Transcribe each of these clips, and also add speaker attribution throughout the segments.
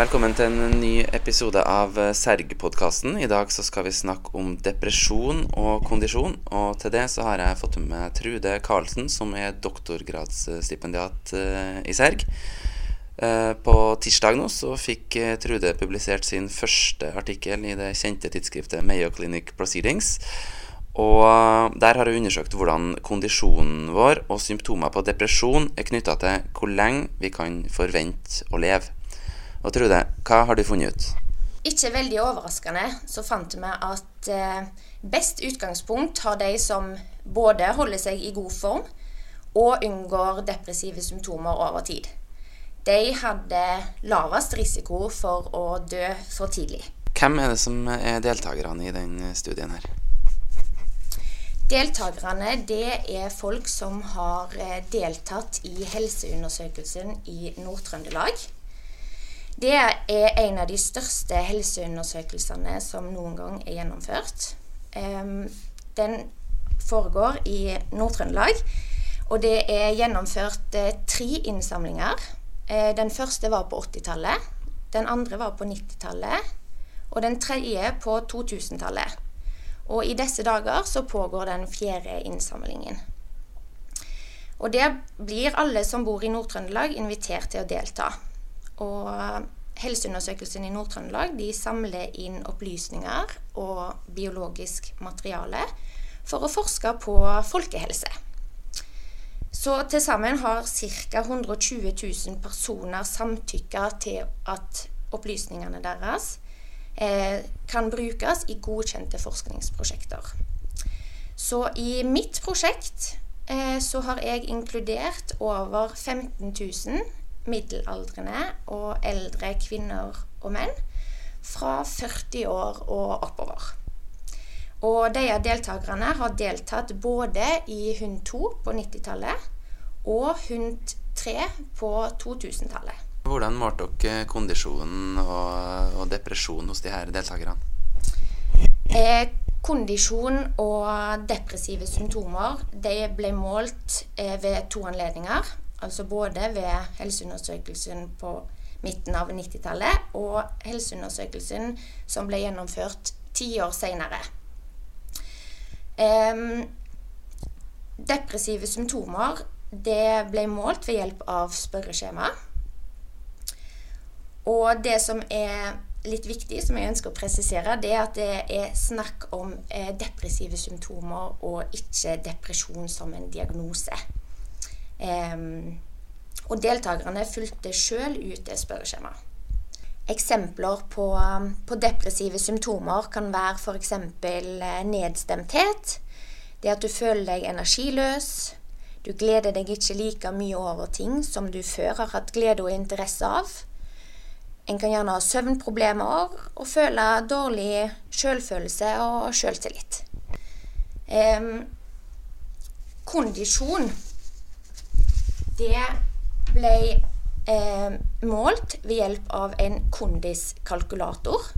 Speaker 1: Velkommen til en ny episode av Serg-podkasten. I dag så skal vi snakke om depresjon og kondisjon. Og til det så har jeg fått med Trude Karlsen, som er doktorgradsstipendiat eh, i Serg. Eh, På tirsdag nå så fikk eh, Trude publisert sin første artikkel i det kjente tidsskriftet Mayo Clinic Proceedings. Og eh, der har hun undersøkt hvordan kondisjonen vår og symptomer på depresjon er knytta til hvor lenge vi kan forvente å leve. Og Trude, hva har du funnet ut?
Speaker 2: Ikke veldig overraskende så fant vi at eh, best utgangspunkt har de som både holder seg i god form og unngår depressive symptomer over tid. De hadde lavest risiko for å dø for tidlig.
Speaker 1: Hvem er det som er deltakerne i den studien her?
Speaker 2: Deltakerne det er folk som har eh, deltatt i helseundersøkelsen i Nord-Trøndelag. Det er en av de største helseundersøkelsene som noen gang er gjennomført. Den foregår i Nord-Trøndelag, og det er gjennomført eh, tre innsamlinger. Eh, Den første var på 80-tallet, den andre var på 90-tallet, og den tredje på 2000-tallet. Og i disse dager så pågår den fjerde innsamlingen. Og der blir alle som bor i Nord-Trøndelag invitert til å delta. Og Helseundersøkelsen i Nord-Trøndelag de samler inn opplysninger og biologisk materiale for å forske på folkehelse. Så til sammen har ca. 120 000 personer samtykka til at opplysningene deres eh, kan brukes i godkjente forskningsprosjekter. Så i mitt prosjekt eh, så har jeg inkludert over 15 000 middelaldrende og eldre kvinner og menn fra 40 år og oppover. Og de av deltakerne har deltatt både i HUND 2 på 90-tallet og HUND 3 på 2000-tallet.
Speaker 1: Hvordan målte dere kondisjonen og, og depresjon hos de her deltakerne?
Speaker 2: Eh, kondisjon og depressive symptomer de ble målt eh, ved to anledninger. Altså både ved helseundersøkelsen på midten av 90-tallet og helseundersøkelsen som ble gjennomført ti år senere. Um, depressive symptomer ble målt ved hjelp av spørreskjema. Og det som er litt viktig, som jeg ønsker å presisere, det er at det er snakk om eh, depressive symptomer og ikke depresjon som en diagnose. Og deltakerne fulgte sjøl ut det spørreskjemaet. Eksempler på, på depressive symptomer kan være f.eks. nedstemthet. Det at du føler deg energiløs. Du gleder deg ikke like mye over ting som du før har hatt glede og interesse av. En kan gjerne ha søvnproblemer og føle dårlig selvfølelse og selvtillit. Eh, kondisjon det ble eh, målt ved hjelp av en kondiskalkulator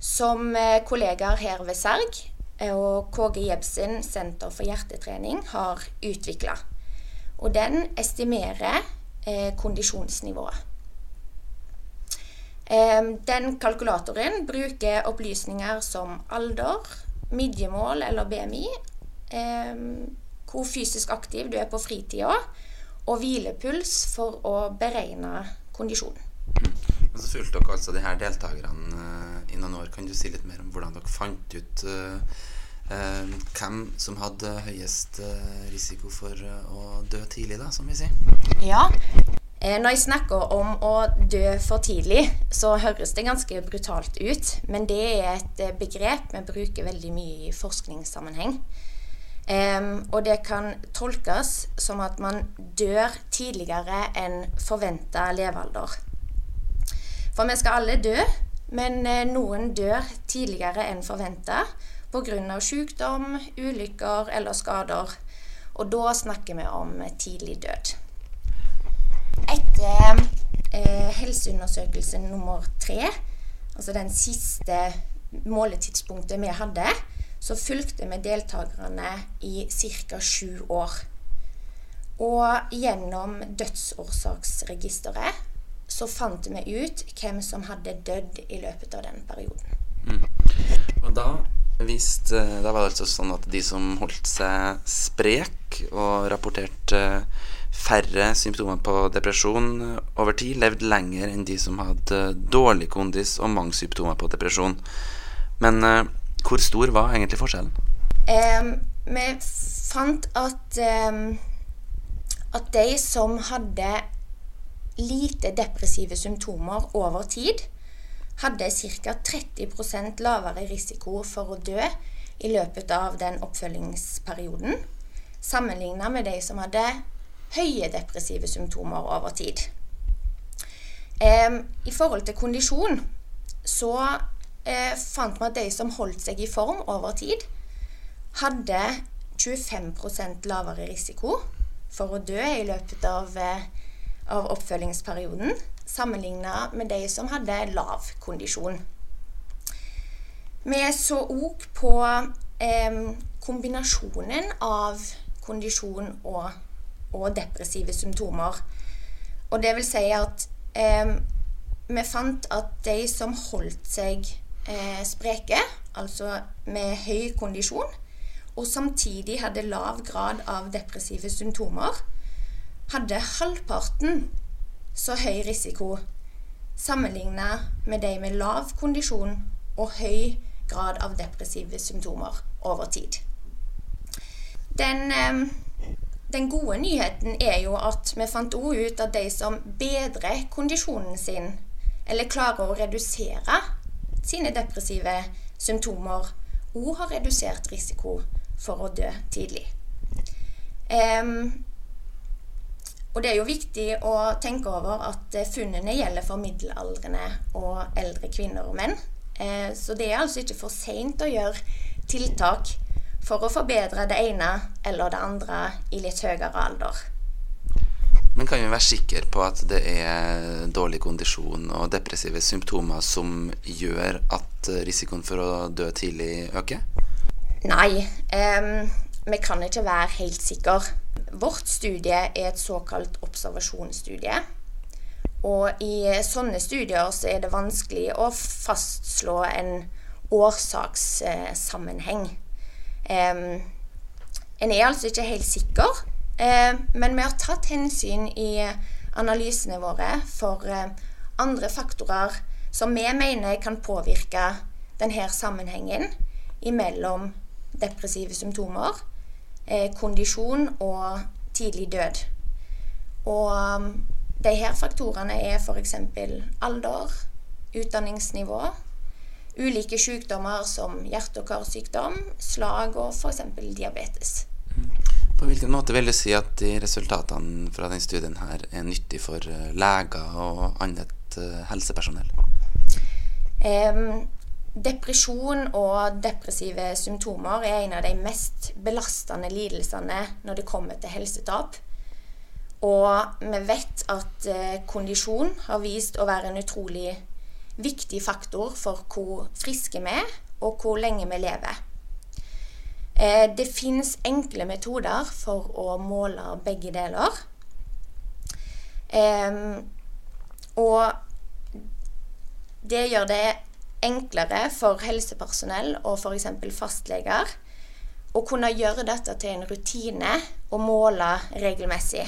Speaker 2: som eh, kollegaer her ved Serg eh, og KG Jebsen Senter for hjertetrening har utvikla. Og den estimerer eh, kondisjonsnivået. Eh, Den kalkulatoren bruker opplysninger som alder, midjemål eller BMI, eh, hvor fysisk aktiv du er på fritida, og hvilepuls for å beregne kondisjonen.
Speaker 1: Og så fulgte dere altså de her deltakerne eh, i noen år. Kan du si litt mer om hvordan dere fant ut uh, uh, hvem som hadde høyest uh, risiko for å dø tidlig, da, som vi sier?
Speaker 2: Ja. Når jeg snakker om å dø for tidlig, så høres det ganske brutalt ut. Men det er et begrep vi bruker veldig mye i forskningssammenheng. Em, og det kan tolkes som at man dør tidligere enn forventa levealder. For vi skal alle dø, men eh, noen dør tidligere enn forventa pga. sykdom, ulykker eller skader. Og da snakker vi om tidlig død. Etter eh, helseundersøkelse nummer tre, altså den siste måletidspunktet vi hadde, så fulgte vi deltakerne i ca. sju år. Og gjennom dødsårsaksregisteret så fant vi ut hvem som hadde dødd i løpet av den perioden.
Speaker 1: Og da vist, Da var det altså sånn at de som holdt seg sprek og rapporterte færre symptomer på depresjon over tid, levde lenger enn de som hadde dårlig kondis og mange symptomer på depresjon. Men eh, hvor stor var egentlig forskjellen?
Speaker 2: Um, vi fant at um, at de som hadde lite depressive symptomer over tid, hadde ca. 30% lavere risiko for å dø i løpet av den oppfølgingsperioden, sammenlignet med de som hadde høye depressive symptomer over tid. Em, I forhold til kondisjon så eh, fant vi at de som holdt seg i form over tid, hadde 25% lavere risiko for å dø i løpet av, eh, av oppfølgingsperioden, sammenlignet med de som hadde lav kondisjon. Vi så òg på eh, kombinasjonen av kondisjon og, og depressive symptomer. Og det vil si at eh, vi fant at de som holdt seg eh, spreke, altså med høy kondisjon, og samtidig hadde lav grad av depressive symptomer, hadde halvparten så høy risiko sammenlignet med de med lav kondisjon og høy grad av depressive symptomer over tid. Den, eh, den gode nyheten er jo at vi fant også ut at de som bedrer kondisjonen sin, eller klarer å redusere sine depressive symptomer, òg har redusert risiko for å dø tidlig. Um, og det er jo viktig å tenke over at eh, funnene gjelder for middelaldrende og eldre kvinner og menn. Eh, så det er altså ikke for seint å gjøre tiltak for å forbedre det ene eller det andre i litt høyere alder.
Speaker 1: Men kan vi være sikre på at det er dårlig kondisjon og depressive symptomer som gjør at risikoen for å dø tidlig øker?
Speaker 2: Nei, um, vi kan ikke være helt sikre. Vårt studie er et såkalt observasjonsstudie. Og i sånne studier så er det vanskelig å fastslå en årsakssammenheng. Um, en er altså ikke helt sikker, men vi har tatt hensyn i analysene våre for eh, andre faktorer som vi mener kan påvirke denne sammenhengen mellom depressive symptomer, eh, kondisjon og tidlig død. Og um, de her faktorene er f.eks. alder, utdanningsnivå, ulike sykdommer som hjerte- og karsykdom, slag og f.eks. diabetes.
Speaker 1: På hvilken måte vil du si at de resultatene fra denne studien her er nyttig for eh, leger og annet eh, helsepersonell?
Speaker 2: Um, depresjon og depressive symptomer er en av de mest belastende lidelsene når det kommer til helsetap. Og vi vet at eh, kondisjon har vist å være en utrolig viktig faktor for hvor friske vi er, og hvor lenge vi lever. Eh, det fins enkle metoder for å måle begge deler. Og det gjør det enklere for helsepersonell og f.eks. fastleger å kunne gjøre dette til en rutine og måle regelmessig.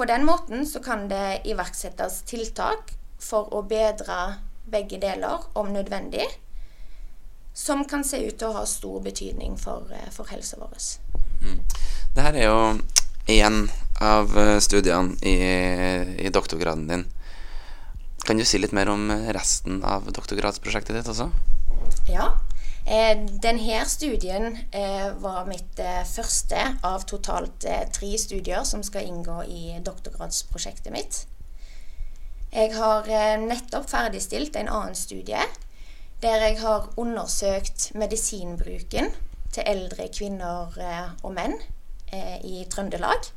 Speaker 2: På den måten så kan det iverksettes tiltak for å bedre begge deler om nødvendig, som kan se ut til å ha stor betydning for, eh, for helsa vår.
Speaker 1: Det her er jo én av eh, studiene i, i doktorgraden din. Kan du si litt mer om resten av doktorgradsprosjektet ditt også?
Speaker 2: Ja. Eh, denne studien eh, var mitt eh, første av totalt tre studier som skal inngå i doktorgradsprosjektet mitt. Jeg har nettopp ferdigstilt en annen studie der jeg har undersøkt medisinbruken til eldre kvinner eh, og menn eh, i Trøndelag.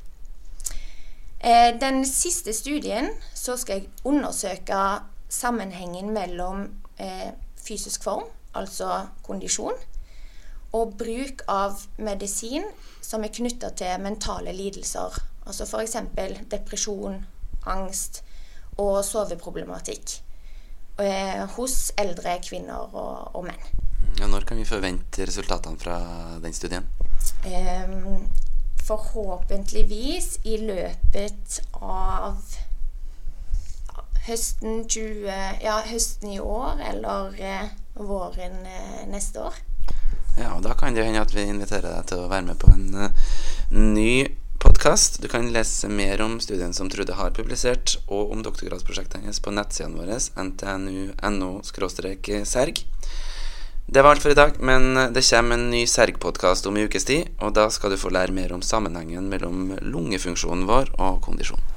Speaker 2: Eh, den siste studien så skal jeg undersøke sammenhengen mellom fysisk form, altså kondisjon, og bruk av medisin som er knytta til mentale lidelser Altså f.eks. depresjon, angst og soveproblematikk eh, hos eldre kvinner og, og menn.
Speaker 1: Ja, når kan vi forvente resultatene fra den studien?
Speaker 2: Eh, forhåpentligvis i løpet av høsten 20 Ja, høsten i år eller eh, våren eh, neste år.
Speaker 1: Ja, og Da kan det hende at vi inviterer deg til å være med på en uh, ny podkast. Du kan lese mer om studien som Trude har publisert, og om doktorgradsprosjektet hennes på nettsidene våre ntnu.no-serg. Det var alt for i dag, men det kommer en ny Serg-podkast om en ukes tid, og da skal du få lære mer om sammenhengen mellom lungefunksjonen vår og kondisjon.